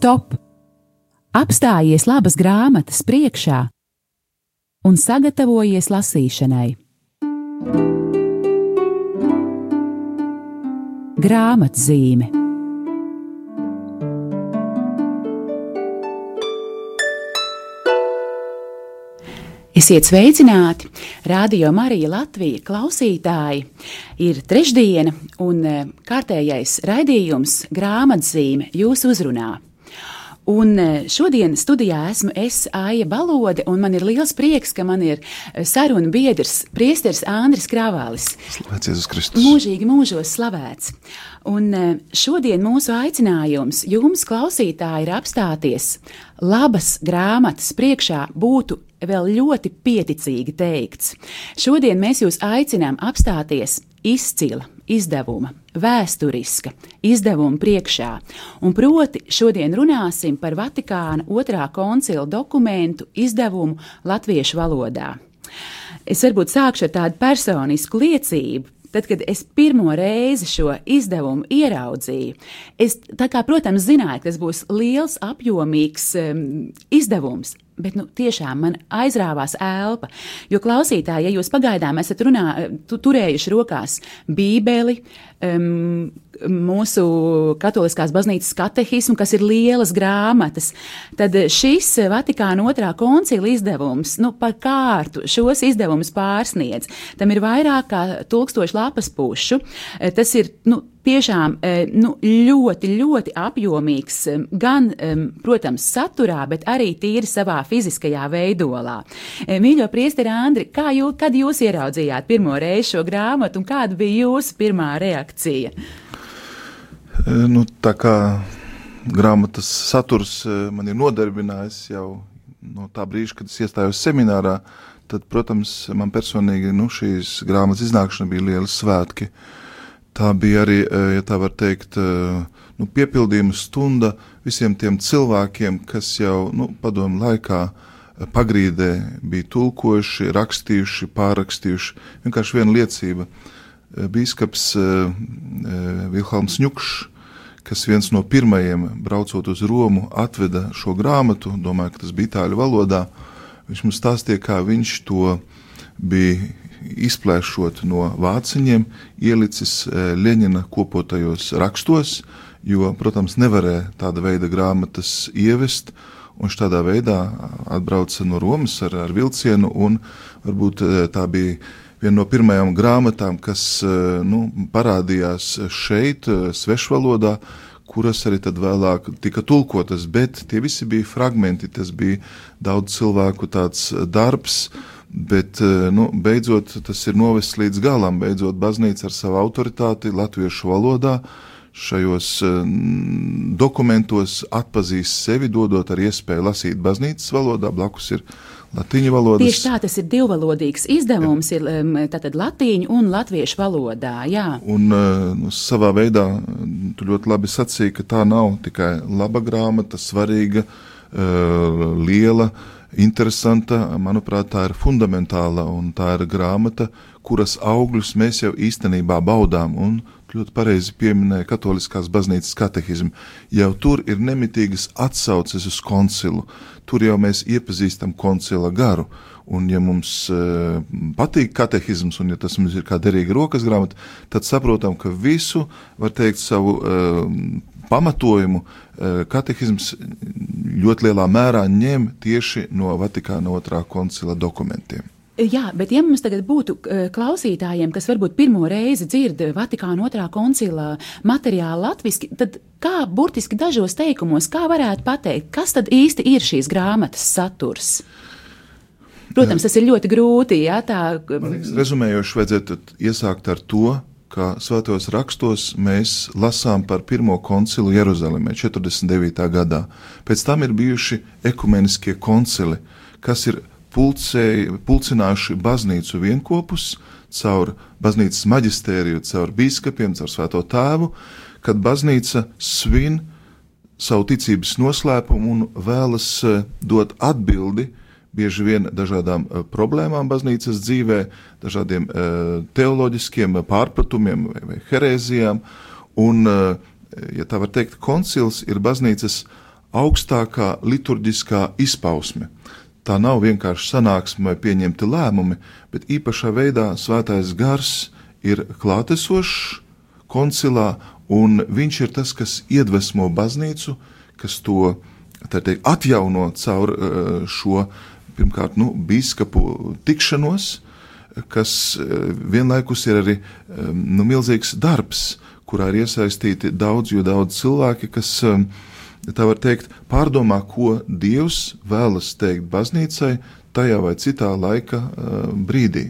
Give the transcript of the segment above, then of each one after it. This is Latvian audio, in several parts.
stop! Apstājies labas grāmatas priekšā un sagatavojies lasīšanai. Grāmatzīme Esiet sveicināti! Radio Marija Latvija klausītāji! Ir trešdiena un e, kārtējais raidījums grāmatzīme jūs uzrunā. Un e, šodien studijā esmu es, Aija Balode, un man ir liels prieks, ka man ir e, sarunu biedrs, priesteris Andris Kravālis. Slavēts Jēzus Kristus. Mūžīgi mūžos slavēts. Un šodien mūsu aicinājums jums, klausītāji, ir apstāties labas grāmatas priekšā būtu vēl ļoti pieticīgi teikts. Šodien mēs jūs aicinām apstāties izcila izdevuma, vēsturiska izdevuma priekšā, un proti šodien runāsim par Vatikāna otrā koncila dokumentu izdevumu latviešu valodā. Es varbūt sākšu ar tādu personisku liecību. Tad, kad es pirmo reizi šo izdevumu ieraudzīju, es, kā, protams, zināju, ka tas būs liels, apjomīgs um, izdevums, Bet nu, tiešām man aizrāvās elpa. Jo klausītāji, ja jūs pagaidām esat runā, tu, turējuši rokās Bībeli, um, mūsu katoliskās baznīcas katehismu, kas ir lielas grāmatas, tad šis Vatikāna otrā koncila izdevums, nu, par kārtu šos izdevumus pārsniedz. Tam ir vairāk kā tūkstoši lapas pušu. Tas ir, nu, tiešām nu, ļoti, ļoti apjomīgs gan, protams, saturā, bet arī tīri savā fiziskajā veidolā. Mīļo priesteri Andri, kā jūs, kad jūs ieraudzījāt pirmo reizi šo grāmatu un kāda bija jūsu pirmā reakcija? Nu, tā kā grāmatas saturs man ir nodarbinājis jau no tā brīža, kad es iestājos seminārā, tad, protams, man personīgi nu, šīs grāmatas iznākšana bija liela svētki. Uh, tā bija arī, eh, ja tā var teikt, eh, nu, piepildījuma stunda visiem tiem cilvēkiem, kas jau nu, padomu laikā eh, pagrīdē bija tulkojuši, rakstījuši, pārrakstījuši. Vienkārši viena liecība. Bīskaps Vilhelms Ņukšs, kas viens no pirmajiem braucot uz Romu, atveda šo grāmatu, domāju, ka tas bija itāļu valodā. Viņš mums stāstīja, kā viņš to bija izplēšot no vāciņiem, ielicis e, Leņķina kopotajos rakstos, jo, protams, nevarēja tāda veida grāmatas ievest. Viņš tādā veidā atbrauca no Romas ar, ar vilcienu, un varbūt e, tā bija viena no pirmajām grāmatām, kas e, nu, parādījās šeit, svešvalodā, kuras arī vēlāk tika tulkotas, bet tie visi bija fragmenti, tas bija daudz cilvēku darbs, Bet eh, nu, beidzot tas ir novests līdz galam. Beidzot, baznīca ar savu autoritāti latviešu valodā šajos uh, dokumentos atpazīst sevi, dodot ar iespēju lasīt baznīcas valodā, blakus ir latīņu valoda. Tieši tā, tas ir divvalodīgs izdevums, jā. ir tātad latīņu un latviešu valodā, jā. Un uh, nu, savā veidā tu ļoti labi sacīji, ka tā nav tikai laba grāmata, svarīga, liela, uh, interesanta, manuprāt, tā ir fundamentāla un tā ir grāmata, kuras augļus mēs jau īstenībā baudām. Un ļoti pareizi pieminēja Katoliskās baznīcas katehismu. Jau tur ir nemitīgas atsauces uz koncilu. Tur jau mēs iepazīstam koncila garu. Un, ja mums uh, patīk katehisms, un ja tas mums ir kā derīga rokas grāmata, tad saprotam, ka visu, var teikt, savu uh, pamatojumu uh, katehisms ļoti lielā mērā ņem tieši no Vatikāna otrā koncila dokumentiem. Jā, bet ja mums tagad būtu klausītājiem, kas varbūt pirmo reizi dzird Vatikāna otrā koncila materiālu latviešu, tad kā burtiski dažos teikumos, kā varētu pateikt, kas tad īsti ir šīs grāmatas saturs? Protams, tas ir ļoti grūti. Jā, tā... Rezumējoši, vajadzētu iesākt ar to, ka svētos rakstos mēs lasām par pirmo koncilu Jeruzalemē 49. gadā. Pēc tam ir bijuši ekumeniskie koncili, kas ir pulcēji, pulcinājuši baznīcu vienopus caur baznīcas maģistēriju, caur biskupiem, caur svēto tēvu, kad baznīca svin savu ticības noslēpumu un vēlas eh, dot atbildi bieži vien dažādām uh, problēmām baznīcas dzīvē, dažādiem uh, teoloģiskiem pārpratumiem vai, vai herēzijām. Un, uh, ja tā var teikt, koncils ir baznīcas augstākā liturģiskā izpausme. Tā nav vienkārši sanāksme vai pieņemti lēmumi, bet īpašā veidā svētais gars ir klātesošs koncilā, un viņš ir tas, kas iedvesmo baznīcu, kas to teikt, atjauno caur šo pirmkārt nu, biskupu tikšanos, kas eh, vienlaikus ir arī eh, nu, milzīgs darbs, kurā ir iesaistīti daudz, jo daudz cilvēki, kas tā var teikt, pārdomā, ko Dievs vēlas teikt baznīcai tajā vai citā laika brīdī.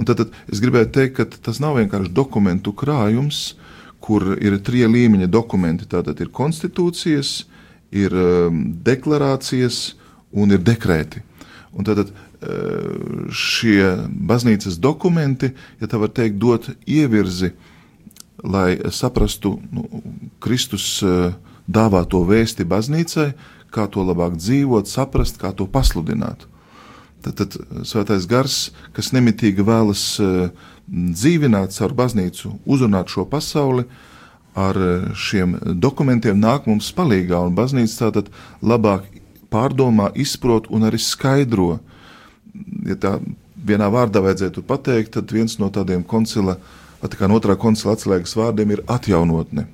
Un tad, tad es gribēju teikt, ka tas nav vienkārši dokumentu krājums, kur ir trīs līmeņa dokumenti. Tātad ir konstitūcijas, ir deklarācijas un ir dekrēti. Un tad uh, šie baznīcas dokumenti, ja tā var teikt, dot ievirzi, lai saprastu nu, Kristus uh, dāvāto vēsti baznīcai, kā to labāk dzīvot, saprast, kā to pasludināt. Tad, tad svētais gars, kas nemitīgi vēlas dzīvināt caur baznīcu, uzrunāt šo pasauli, ar eh, šiem dokumentiem nāk mums palīdzīgā, un baznīca tātad labāk pārdomā, izprot un arī skaidro. Ja tā vienā vārdā vajadzētu pateikt, tad viens no tādiem koncila, kā no otrā koncila atslēgas vārdiem ir atjaunotne.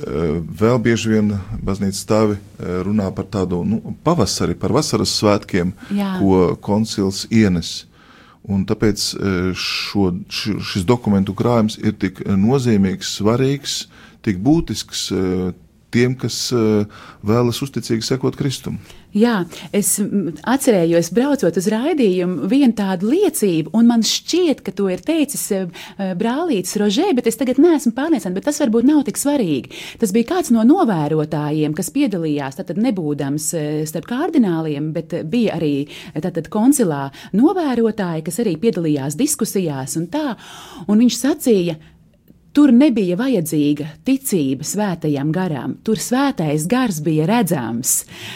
Eh, vēl bieži vien baznīcas stāvi eh, runā par tādu nu, pavasari, par vasaras svētkiem, Jā. ko koncils ienes. Un tāpēc e, šo, šis dokumentu krājums ir tik nozīmīgs, svarīgs, tik būtisks e, tiem, kas uh, vēlas uzticīgi sekot Kristum. Jā, es atcerējos, braucot uz raidījumu, vienu tādu liecību, un man šķiet, ka to ir teicis uh, brālītis Rožē, bet es tagad neesmu pārliecināta, bet tas varbūt nav tik svarīgi. Tas bija kāds no novērotājiem, kas piedalījās, tad nebūdams starp kārdināliem, bet bija arī tātad koncilā novērotāji, kas arī piedalījās diskusijās un tā, un viņš sacīja, Tur nebija vajadzīga ticība svētajam garam, tur svētais gars bija redzams.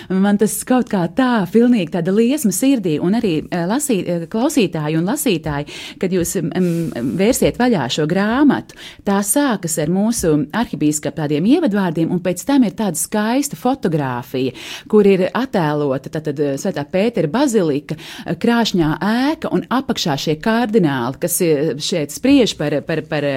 Man tas kaut kā tā, pilnīgi tāda liesma sirdī, un arī eh, lasī, eh, klausītāji un lasītāji, kad jūs vērsiet vaļā šo grāmatu, tā sākas ar mūsu arhibīskapa tādiem ievadvārdiem, un pēc tam ir tāda skaista fotografija, kur ir attēlota tātad eh, svētā Pētera bazilika, krāšņā ēka un apakšā šie kardināli, kas šeit spriež par, par, par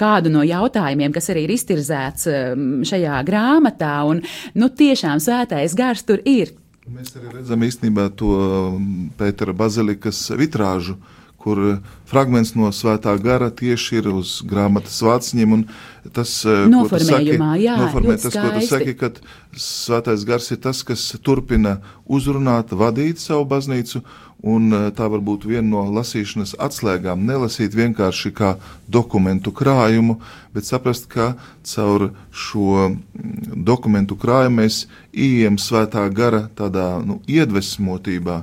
kā kādu no jautājumiem, kas arī ir iztirzēts um, šajā grāmatā. Un, nu, tiešām svētais gars tur ir. Mēs arī redzam īstenībā to um, Pētera bazilikas vitrāžu, kur fragments no svētā gara tieši ir uz grāmatas vāciņiem. Tas, uh, Noformējumā, saki, jā, noformē tas, skaisti. ko tu saki, ka svētais gars ir tas, kas turpina uzrunāt, vadīt savu baznīcu, Un eh, tā var būt viena no lasīšanas atslēgām. Nelasīt vienkārši kā dokumentu krājumu, bet saprast, ka caur šo mm, dokumentu krājumu mēs ieejam svētā gara tādā nu, iedvesmotībā.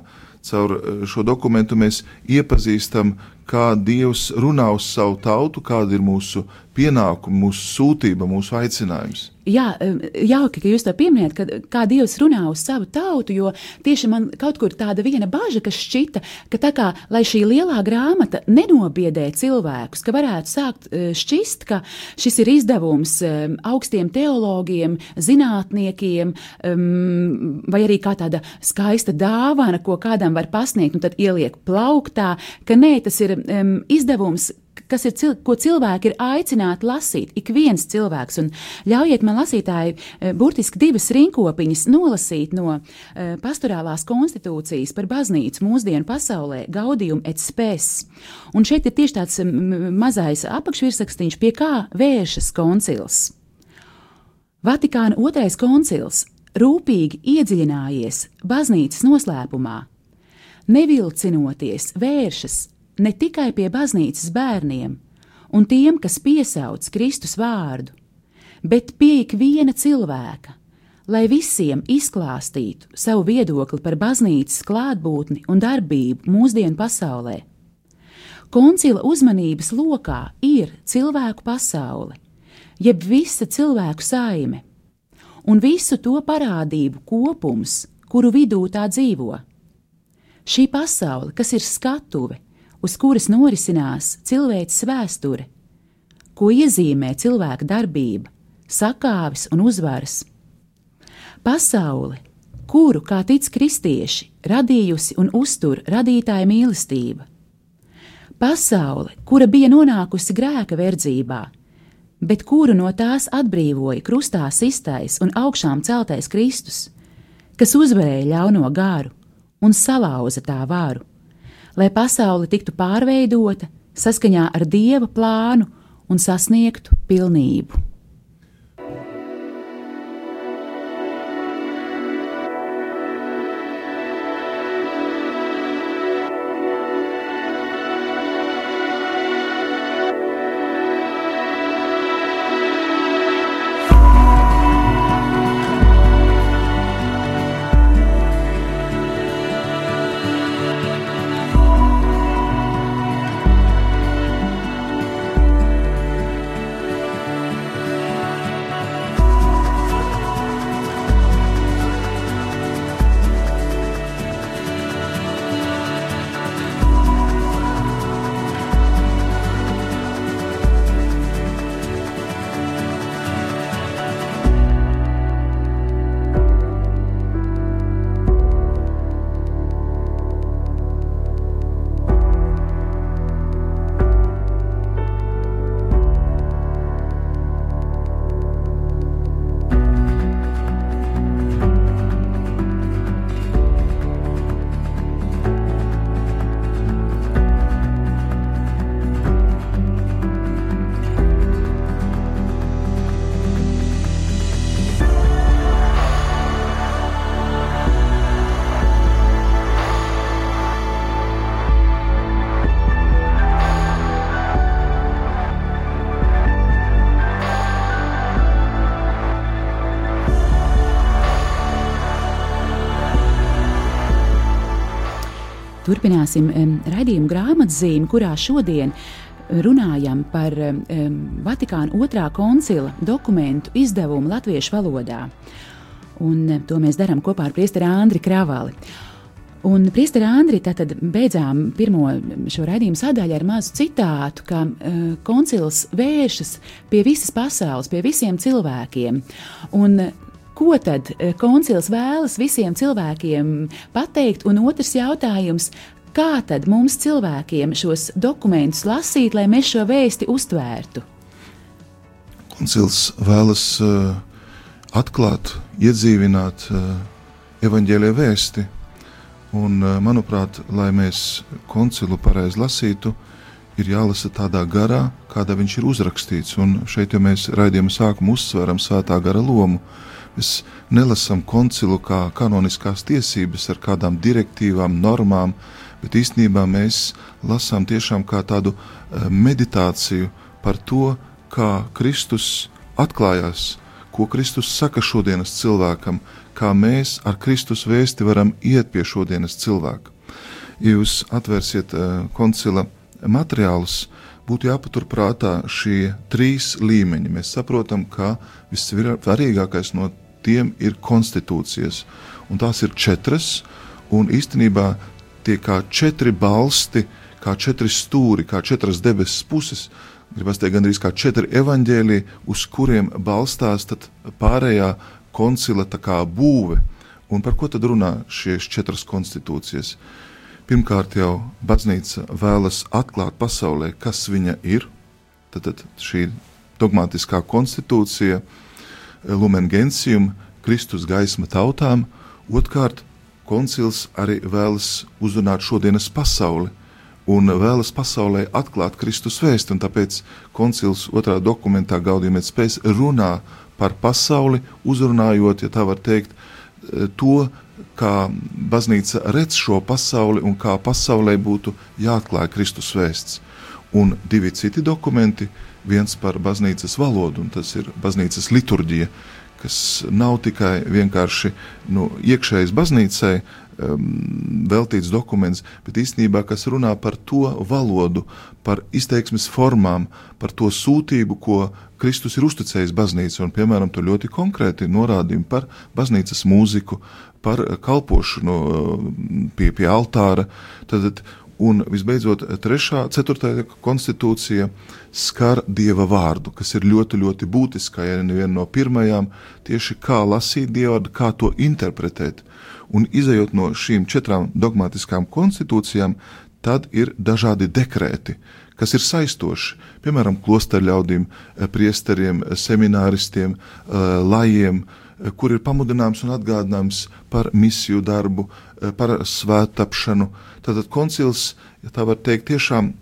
Caur eh, šo dokumentu mēs iepazīstam, kā Dievs runā uz savu tautu, kāda ir mūsu pienākuma, mūsu sūtība, mūsu aicinājums. Jā, jauki, ka jūs to pieminējat, ka kā Dievs runā uz savu tautu, jo tieši man kaut kur tāda viena bažas, kas šķita, ka tā kā lai šī lielā grāmata nenobiedē cilvēkus, ka varētu sākt e, šķist, ka šis ir izdevums augstiem teologiem, zinātniekiem, vai arī kā tāda skaista dāvana, ko kādam var pasniegt, un tad ieliek plauktā, ka nē, tas ir izdevums kas ir, cil ko cilvēki ir aicināti lasīt. Ik viens cilvēks, un ļaujiet man lasītāji e, burtiski divas rinkopiņas nolasīt no uh, pastorālās konstitūcijas par baznīcu mūsdienu pasaulē - Gaudium et Spes. Un šeit ir tieši tāds mazais apakšvirsrakstīns, pie kā vēršas koncils. Vatikāna otrais koncils rūpīgi iedziļinājies baznīcas noslēpumā, nevilcinoties vēršas ne tikai pie baznīcas bērniem un tiem, kas piesauc Kristus vārdu, bet pie ikviena cilvēka, lai visiem izklāstītu savu viedokli par baznīcas klātbūtni un darbību mūsdienu pasaulē. Koncila uzmanības lokā ir cilvēku pasaule, jeb visa cilvēku saime, un visu to parādību kopums, kuru vidū tā dzīvo. Šī pasaule, kas ir skatuve, uz kuras norisinās cilvēces vēsture, ko iezīmē cilvēka darbība, sakāves un uzvaras. Pasaule, kuru, kā tic kristieši, radījusi un uztur radītāja mīlestība. Pasaule, kura bija nonākusi grēka verdzībā, bet kuru no tās atbrīvoja krustā sistais un augšām celtais Kristus, kas uzvarēja ļauno garu un salauza tā varu, lai pasaule tiktu pārveidota saskaņā ar dieva plānu un sasniegtu pilnību. Turpināsim um, raidījumu grāmatzīmi, kurā šodien runājam par Vatikāna otrā koncila dokumentu izdevumu latviešu valodā. Un to mēs darām kopā ar priesteri Andri Kravali. Un Priesteri Andri, tad beidzām pirmo šo raidījumu sadaļu ar mazu citātu, ka uh, koncils vēršas pie visas pasaules, pie visiem cilvēkiem. Un ko tad eh, koncils vēlas visiem cilvēkiem pateikt? Un otrs jautājums, kā tad mums cilvēkiem šos dokumentus lasīt, lai mēs šo vēsti uztvērtu? Koncils vēlas uh, atklāt, iedzīvināt uh, evaņģēlīja vēsti. Un, uh, manuprāt, lai mēs koncilu pareizi lasītu, ir jālasa tādā garā, kādā viņš ir uzrakstīts. Un šeit jau mēs raidījuma sākumā uzsveram svētā gara lomu. Mēs nelasām koncilu kā kanoniskās tiesības ar kādām direktīvām, normām, bet īstenībā mēs lasām tiešām kā tādu eh, meditāciju par to, kā Kristus atklājās, ko Kristus saka šodienas cilvēkam, kā mēs ar Kristus vēsti varam iet pie šodienas cilvēka. Ja jūs atvērsiet uh, koncila materiālus, būtu jāpaturprātā šie trīs līmeņi. Mēs saprotam, ka vissvarīgākais no tiem ir konstitūcijas. Un tās ir četras, un īstenībā tie kā četri balsti, kā četri stūri, kā četras debesis puses. Gribas teikt, gandrīz kā četri evaņģēlīji, uz kuriem balstās pārējā koncila būve. Un par ko tad runā šīs četras konstitūcijas? Pirmkārt, jau baznīca vēlas atklāt pasaulē, kas viņa ir. Tad, tad šī dogmatiskā konstitūcija uh, Lumen Gentium, Kristus gaisma tautām, otrkārt, koncils arī vēlas uzrunāt šodienas pasauli un vēlas pasaulē atklāt Kristus vēstu, un tāpēc koncils otrā dokumentā Gaudījumēt spēs runā par pasauli, uzrunājot, ja tā var teikt, to, kā baznīca redz šo pasauli un kā pasaulē būtu jāatklāj Kristus vēsts. Un divi citi dokumenti viens par baznīcas valodu, un tas ir baznīcas liturģija, kas nav tikai vienkārši nu, iekšējais baznīcai um, veltīts dokuments, bet īstenībā kas runā par to valodu, par izteiksmes formām, par to sūtību, ko Kristus ir uzticējis baznīcai, un, piemēram, tur ļoti konkrēti norādījumi par baznīcas mūziku, par kalpošanu uh, pie, pie altāra. Tad, Un visbeidzot, trešā, ceturtā konstitūcija skar dieva vārdu, kas ir ļoti, ļoti būtiska, ja ne viena no pirmajām, tieši kā lasīt dievu vārdu, kā to interpretēt. Un izējot no šīm četrām dogmatiskām konstitūcijām, tad ir dažādi dekrēti, kas ir saistoši. Piemēram, klosterļaudīm, priesteriem, semināristiem, lajiem, kur ir pamudinājums un atgādinājums par misiju darbu, par svētapšanu. Tātad koncils, ja tā var teikt, tiešām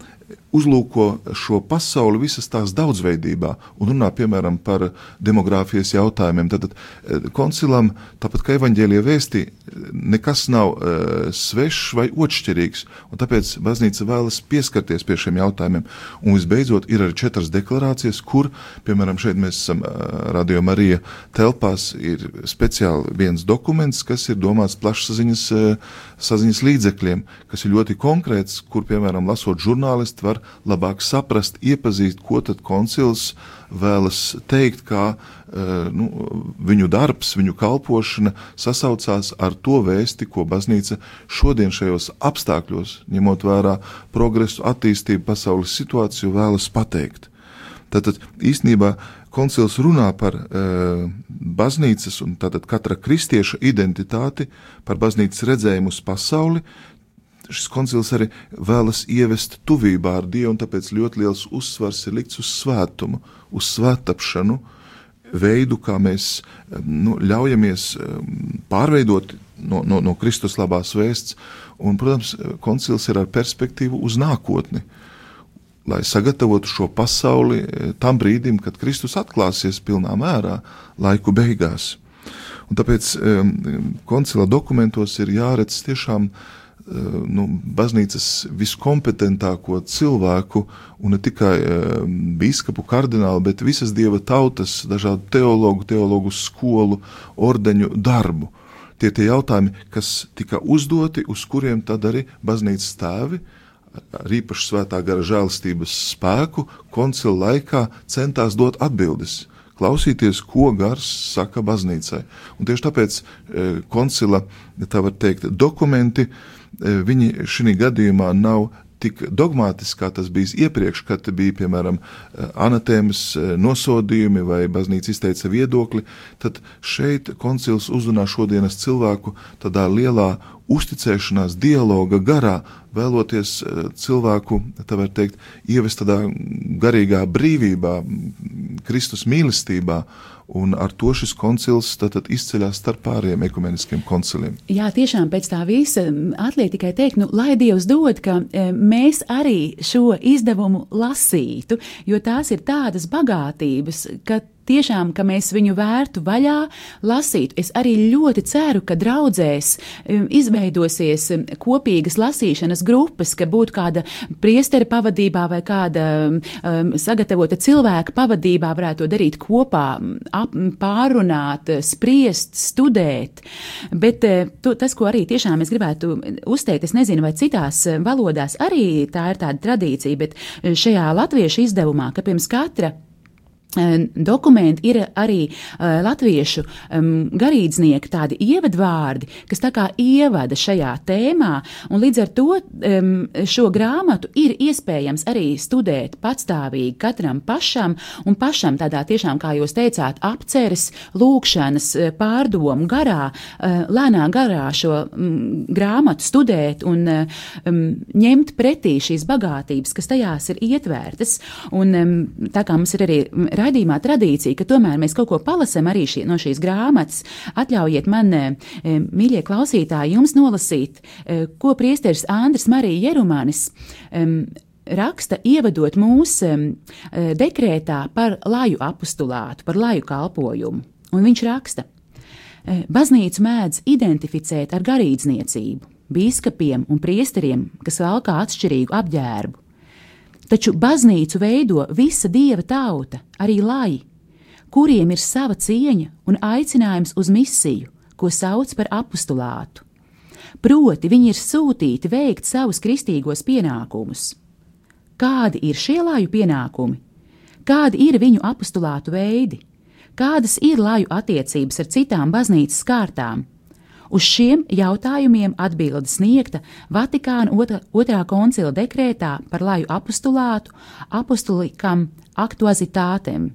uzlūko šo pasauli visas tās daudzveidībā un runā piemēram par demogrāfijas jautājumiem, tad eh, koncilam, tāpat kā evaņģēlie vēstī, nekas nav uh, svešs vai otršķirīgs, un tāpēc baznīca vēlas pieskarties pie šiem jautājumiem. Un visbeidzot, ir arī četras deklarācijas, kur, piemēram, šeit mēs esam uh, Radio Marija telpās, ir speciāli viens dokuments, kas ir domāts plašsaziņas uh, saziņas līdzekļiem, kas ir ļoti konkrēts, kur, piemēram, lasot žurnālisti var labāk saprast, iepazīt, ko tad koncils vēlas teikt, kā uh, nu, viņu darbs, viņu kalpošana sasaucās ar to vēsti, ko baznīca šodien šajos apstākļos, ņemot vērā progresu, attīstību, pasaules situāciju, vēlas pateikt. Tātad īstenībā koncils runā par uh, baznīcas un tātad katra kristieša identitāti, par baznīcas redzējumu uz pasauli, šis koncils arī vēlas ievest tuvībā ar Dievu, un tāpēc ļoti liels uzsvars ir likts uz svētumu, uz svētapšanu, veidu, kā mēs nu, ļaujamies pārveidot no, no, no Kristus labās vēsts, un, protams, koncils ir ar perspektīvu uz nākotni, lai sagatavotu šo pasauli eh, tam brīdim, kad Kristus atklāsies pilnā mērā laiku beigās. Un tāpēc um, koncila dokumentos ir jāredz tiešām uh, nu, baznīcas viskompetentāko cilvēku, un ne tikai uh, biskupu, kardinālu, bet visas dieva tautas, dažādu teologu, teologu skolu, ordeņu darbu. Tie tie jautājumi, kas tika uzdoti, uz kuriem tad arī baznīcas tēvi ar īpaši svētā gara žēlstības spēku koncila laikā centās dot atbildes klausīties, ko gars saka baznīcai. Un tieši tāpēc e, koncila, tā var teikt, dokumenti Eh, viņi šī gadījumā nav tik dogmātiski, kā tas bija iepriekš, kad bija piemēram eh, anatēmas eh, nosodījumi vai baznīca izteica viedokli, tad šeit koncils uzrunā šodienas cilvēku tādā lielā uzticēšanās dialoga garā, vēloties cilvēku, tā var teikt, ievest tādā garīgā brīvībā, Kristus mīlestībā Un ar to šis koncils izceļas starp pārējiem ekumeniskiem konciliem. Jā, tiešām pēc tā visa atliek tikai teikt, nu, lai Dievs dod, ka e, mēs arī šo izdevumu lasītu, jo tās ir tādas bagātības, ka tiešām, ka mēs viņu vērtu vaļā, lasītu. Es arī ļoti ceru, ka draudzēs um, izveidosies um, kopīgas lasīšanas grupas, ka būtu kāda priestera pavadībā vai kāda um, sagatavota cilvēka pavadībā varētu to darīt kopā, ap, pārunāt, spriest, studēt. Bet uh, to, tas, ko arī tiešām es gribētu uzteikt, es nezinu, vai citās uh, valodās arī tā ir tāda tradīcija, bet uh, šajā latviešu izdevumā, ka pirms katra Dokumenti ir arī uh, latviešu um, garīdznieki, tādi ievadvārdi, kas tā kā ievada šajā tēmā, un līdz ar to um, šo grāmatu ir iespējams arī studēt patstāvīgi katram pašam, un pašam tādā tiešām, kā jūs teicāt, apceres, lūkšanas, pārdomu garā, uh, lēnā garā šo um, grāmatu studēt un um, ņemt pretī šīs bagātības, kas tajās ir ietvērtas, un um, tā kā mums ir arī raidījumā tradīcija, ka tomēr mēs kaut ko palasam arī šī, no šīs grāmatas. Atļaujiet man, e, mīļie klausītāji, jums nolasīt, e, ko priesteris Andris Marija Jerumanis raksta, ievadot mūsu dekrētā par laju apustulātu, par laju kalpojumu. Un viņš raksta, baznīcu mēdz identificēt ar garīdzniecību, biskupiem un priesteriem, kas valkā atšķirīgu apģērbu. Taču baznīcu veido visa dieva tauta, arī lai, kuriem ir sava cieņa un aicinājums uz misiju, ko sauc par apustulātu. Proti, viņi ir sūtīti veikt savus kristīgos pienākumus. Kādi ir šie laju pienākumi? Kādi ir viņu apustulātu veidi? Kādas ir laju attiecības ar citām baznīcas kārtām? Uz šiem jautājumiem atbildi sniegta Vatikāna otrā, otrā koncila dekrētā par laju apostulātu, apostulikam aktuazitātēm.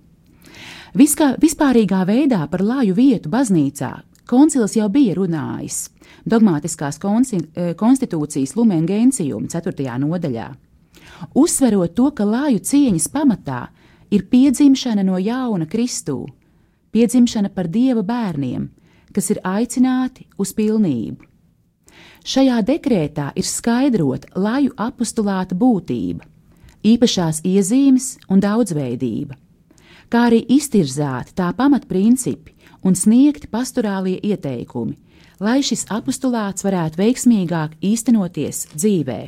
Viskā, vispārīgā veidā par laju vietu baznīcā koncils jau bija runājis dogmātiskās konsti, eh, konstitūcijas Lumen Gentium 4. nodaļā, uzsverot to, ka laju cieņas pamatā ir piedzimšana no jauna Kristū, piedzimšana par Dieva bērniem, kas ir aicināti uz pilnību. Šajā dekrētā ir skaidrota laju apstulāta būtība, īpašās iezīmes un daudzveidība, kā arī iztirzēti tā pamatprincipi un sniegti pastorālie ieteikumi, lai šis apstulāts varētu veiksmīgāk īstenoties dzīvē.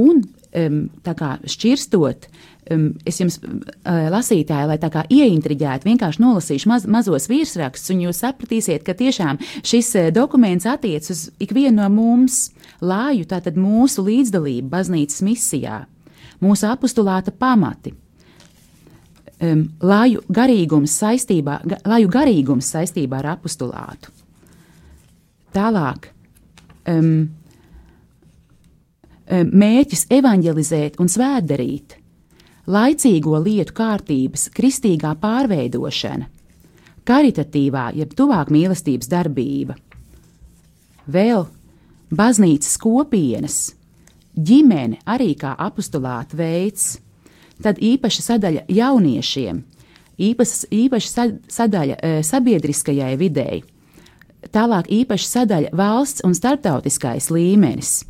Un tā kā šķirstot, um, es jums, uh, lasītāji, lai tā kā ieintriģētu, vienkārši nolasīšu maz, mazos virsrakstus, un jūs sapratīsiet, ka tiešām šis uh, dokuments attiec uz ikvienu no mums, lāju tātad mūsu līdzdalību baznīcas misijā, mūsu apustulāta pamati. Um, lāju garīgums saistībā, ga, lāju garīgums saistībā ar apustulātu. Tālāk. Um, mērķis evanģelizēt un svētdarīt, laicīgo lietu kārtības, kristīgā pārveidošana, karitatīvā, jeb tuvāk mīlestības darbība, vēl baznīcas kopienas, ģimene arī kā apstulāta veids, tad īpaša sadaļa jauniešiem, īpaša, īpaša sadaļa e, sabiedriskajai videi, tālāk īpaša sadaļa valsts un starptautiskais līmenis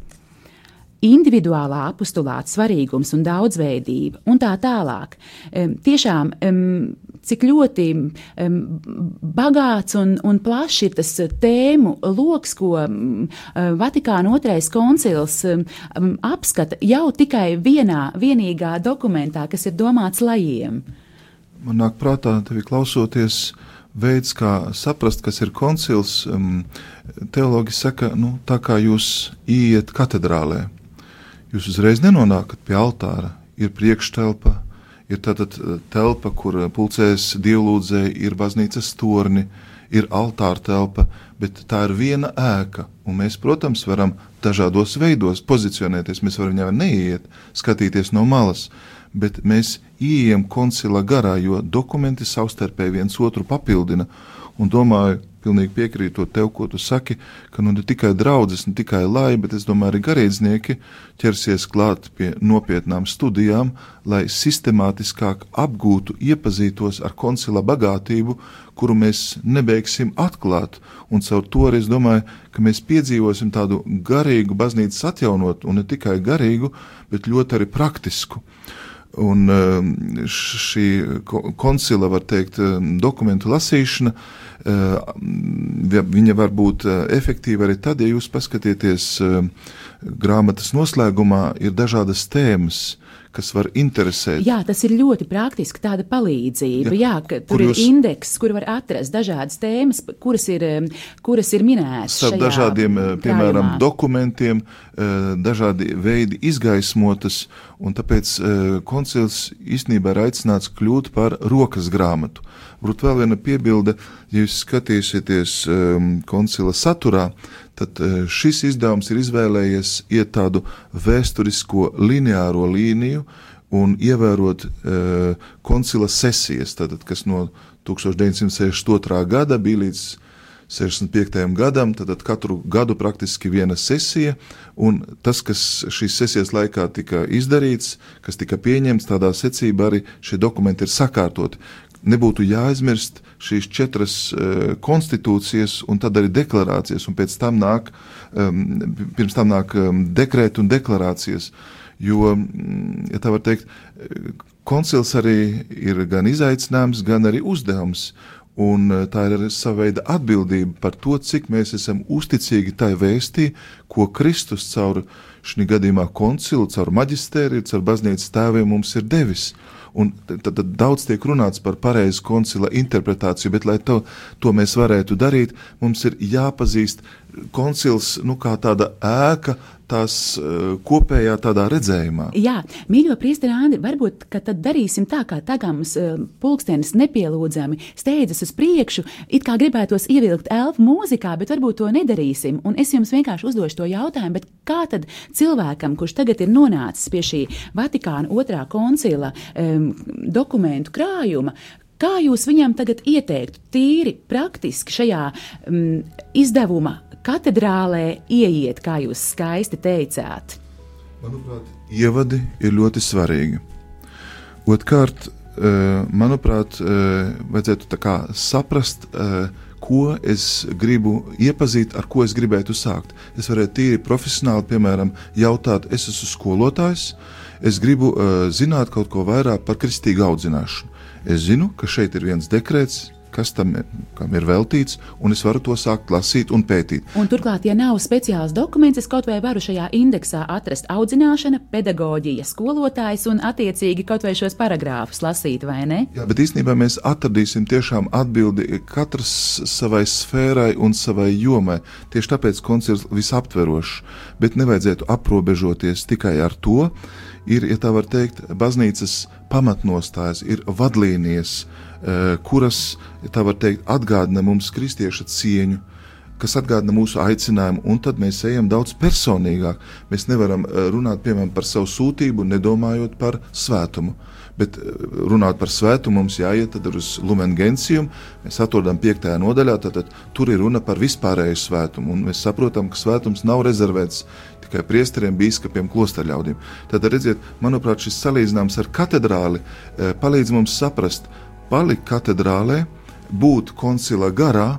individuālā apstulāta svarīgums un daudzveidība un tā tālāk. Tiešām, cik ļoti bagāts un, un plašs ir tas tēmu lokus, ko Vatikāna otrais koncils apskata jau tikai vienā vienīgā dokumentā, kas ir domāts lajiem. Man nāk prātā, tevi klausoties, veids, kā saprast, kas ir koncils. Teologi saka, nu, tā kā jūs iet katedrālē, Jūs uzreiz nenonākat pie altāra, ir priekštelpa, ir tātad eh, telpa, kur eh, pulcēs dievlūdzēji, ir baznīcas torni, ir altāra telpa, bet tā ir viena ēka. Un mēs, protams, varam dažādos veidos pozicionēties. Mēs varam viņā neiet, skatīties no malas, bet mēs ieejam koncila garā, jo dokumenti savstarpēji viens otru papildina. Un domāju, pilnīgi piekrītot tev, ko tu saki, ka nu ne tikai draudzes, ne tikai lai, bet es domāju, arī garīdznieki ķersies klāt pie nopietnām studijām, lai sistemātiskāk apgūtu, iepazītos ar koncila bagātību, kuru mēs nebeigsim atklāt, un caur to arī es domāju, ka mēs piedzīvosim tādu garīgu baznīcas atjaunot, un ne tikai garīgu, bet ļoti arī praktisku. Un um, šī koncila, var teikt, um, dokumentu lasīšana, uh, viņa var būt efektīva arī tad, ja jūs paskatieties grāmatas noslēgumā, ir dažādas tēmas, kas var interesēt. Jā, tas ir ļoti praktiski, tāda palīdzība. Jā, jā tur jūs, ir indeks, kur var atrast dažādas tēmas, kuras ir, kuras ir minētas. Starp dažādiem, piemēram, krājumā. dokumentiem, dažādi veidi izgaismotas, un tāpēc koncils īstenībā ir aicināts kļūt par rokas grāmatu. Varbūt vēl viena piebilde, ja jūs skatīsieties um, koncila saturā, tad eh, šis izdevums ir izvēlējies iet tādu vēsturisko lineāro līniju un ievērot uh, koncila sesijas, tātad, kas no 1962. gada bija līdz 65. gadam, tad katru gadu praktiski viena sesija, un tas, kas šīs sesijas laikā tika izdarīts, kas tika pieņemts, tādā secībā arī šie dokumenti ir sakārtoti nebūtu jāaizmirst šīs četras uh, konstitūcijas un tad arī deklarācijas, un pēc tam nāk, um, pirms tam nāk um, dekrēti un deklarācijas. Jo, ja tā var teikt, koncils arī ir gan izaicinājums, gan arī uzdevums. Un uh, tā ir arī sava veida atbildība par to, cik mēs esam uzticīgi tai vēstī, ko Kristus caur šī gadījumā koncilu, caur maģistēriju, caur baznīcas tēviem mums ir devis. Un tad, tad daudz tiek runāts par pareizu koncila interpretāciju, bet, lai to, to mēs varētu darīt, mums ir jāpazīst koncils nu, kā tāda ēka, tās uh, kopējā tādā redzējumā. Jā, mīļo priesteri Andri, varbūt tad darīsim tā, kā tagams uh, pulkstenis nepielūdzami steidzas uz priekšu, it kā gribētos ievilkt elfu mūzikā, bet varbūt to nedarīsim. Un es jums vienkārši uzdošu to jautājumu, kā tad cilvēkam, kurš tagad ir nonācis pie šī Vatikāna otrā koncila um, dokumentu krājuma, Kā jūs viņam tagad ieteiktu, tīri praktiski šajā um, izdevuma katedrālē ieiet, kā jūs skaisti teicāt? Manuprāt, ievadi ir ļoti svarīgi. Otkārt, eh, manuprāt, eh, vajadzētu saprast, eh, ko es gribu iepazīt, ar ko es gribētu sākt. Es varētu tīri profesionāli, piemēram, jautāt, es esmu skolotājs, es gribu zināt kaut ko vairāk par kristīgu audzināšanu. Es zinu, ka šeit ir viens dekrets, kas tam kam ir veltīts, un es varu to sākt lasīt un pētīt. Un turklāt, ja nav speciāls dokuments, es kaut vai varu šajā indeksā atrast audzināšana, pedagoģija, skolotājs un attiecīgi kaut vai šos paragrāfus lasīt, vai ne? Jā, bet īstenībā mēs atradīsim tiešām atbildi katrs savai sfērai un savai jomai. Tieši tāpēc koncerts visaptverošs, bet nevajadzētu aprobežoties tikai ar to. Ir, ja tā var teikt, baznīcas pamatnostājas, ir vadlīnijas, Eh, kuras, tā var teikt, atgādina mums kristieša cieņu, kas atgādina mūsu aicinājumu, un tad mēs ejam daudz personīgāk. Mēs nevaram eh, runāt piemēram, par savu sūtību, nedomājot par svētumu. Bet eh, runāt par svētumu mums jāiet uz Gentium. Mēs atrodam 5. nodaļā, tad, tur ir runa par vispārēju svētumu. Mēs saprotam, ka svētums nav rezervēts tikai priesteriem, biskupiem, klosterļaudīm. Tad, redziet, manuprāt, šis salīdzinājums ar katedrāli palīdz mums saprast, palikt katedrālē, būt koncila garā,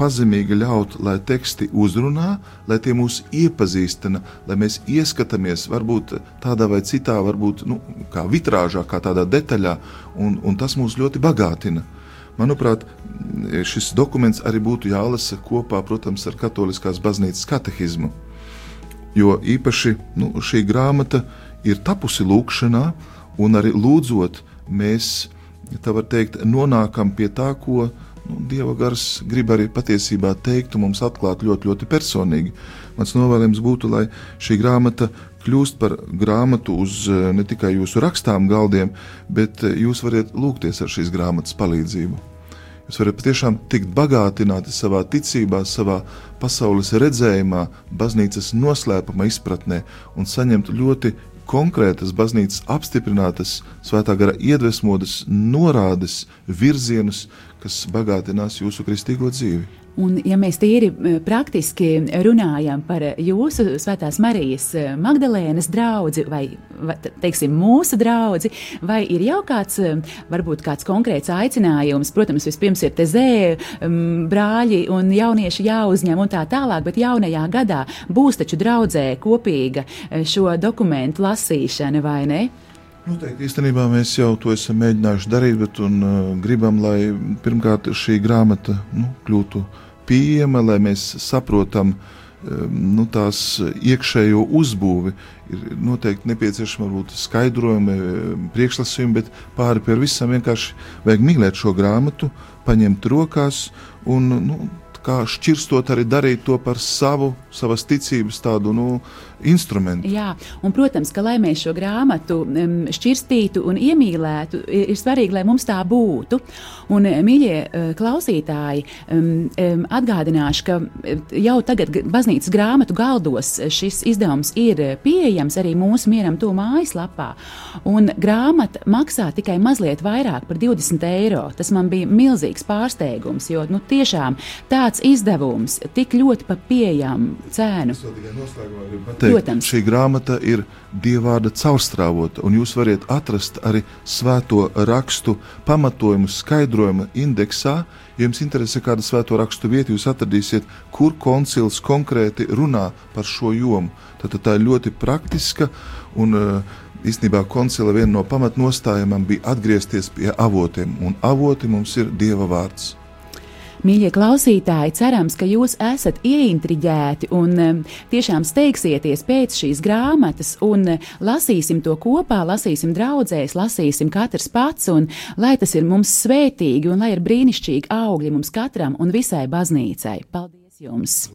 pazemīgi ļaut, lai teksti uzrunā, lai tie mūs iepazīstina, lai mēs ieskatāmies varbūt tādā vai citā, varbūt nu, kā vitrāžā, kā tādā detaļā, un, un tas mūs ļoti bagātina. Manuprāt, šis dokuments arī būtu jālasa kopā, protams, ar Katoliskās baznīcas katehismu. Jo īpaši nu, šī grāmata ir tapusi lūkšanā, un arī lūdzot, mēs ja tā var teikt, nonākam pie tā, ko nu, Dieva gars grib arī patiesībā teikt un mums atklāt ļoti, ļoti personīgi. Mans novēlējums būtu, lai šī grāmata kļūst par grāmatu uz eh, ne tikai jūsu rakstām galdiem, bet eh, jūs varat lūgties ar šīs grāmatas palīdzību. Jūs varat patiešām tikt bagātināti savā ticībā, savā pasaules redzējumā, baznīcas noslēpuma izpratnē un saņemt ļoti konkrētas baznīcas apstiprinātas, svētā gara iedvesmotas norādes, virzienus, kas bagātinās jūsu kristīgo dzīvi. Un, ja mēs tīri eh, praktiski runājam par jūsu Svētās Marijas eh, Magdalēnas draugu vai, teiksim, mūsu draugu, vai ir jau kāds, eh, varbūt kāds konkrēts aicinājums, protams, vispirms ir tezē, mm, brāļi un jaunieši jāuzņem un tā tālāk, bet jaunajā gadā būs taču draudzē kopīga šo dokumentu lasīšana, vai ne? Noteikti īstenībā mēs jau to esam mēģinājuši darīt, bet un, uh, gribam, lai pirmkārt šī grāmata nu, kļūtu pieejama, lai mēs saprotam um, nu, tās iekšējo uzbūvi. Ir noteikti nepieciešama varbūt skaidrojumi, um, priekšlasījumi, bet pāri par visam vienkārši vajag mīlēt šo grāmatu, paņemt rokās un nu, kā šķirstot arī darīt to par savu, savas ticības tādu nu, instrumentu. Jā, un, protams, ka lai mēs šo grāmatu šķirstītu un iemīlētu, ir, svarīgi, lai mums tā būtu. Un, mīļie uh, klausītāji, atgādināšu, ka jau tagad baznīcas grāmatu galdos šis izdevums ir pieejams arī mūsu mieram to mājaslapā. Un grāmata maksā tikai mazliet vairāk par 20 eiro. Tas man bija milzīgs pārsteigums, jo nu, tiešām tāds izdevums tik ļoti pa pieejamu cēnu. Es vēl tikai noslēgumā gribu pateikt teikt, Protams. šī grāmata ir dievvvārda caurstrāvota, un jūs varat atrast arī svēto rakstu pamatojumu, skaidrojumu indeksā. Ja jums interesē kāda svēto rakstu vieta, jūs atradīsiet, kur koncils konkrēti runā par šo jomu. Tad tā ir ļoti praktiska un uh, īstenībā koncila viena no pamatnostājumiem bija atgriezties pie avotiem, un avoti mums ir Dieva vārds. Mīļie klausītāji, cerams, ka jūs esat ieintriģēti un tiešām steigsieties pēc šīs grāmatas un lasīsim to kopā, lasīsim draudzēs, lasīsim katrs pats, un lai tas ir mums svētīgi un lai ir brīnišķīgi augļi mums katram un visai baznīcai. Paldies jums!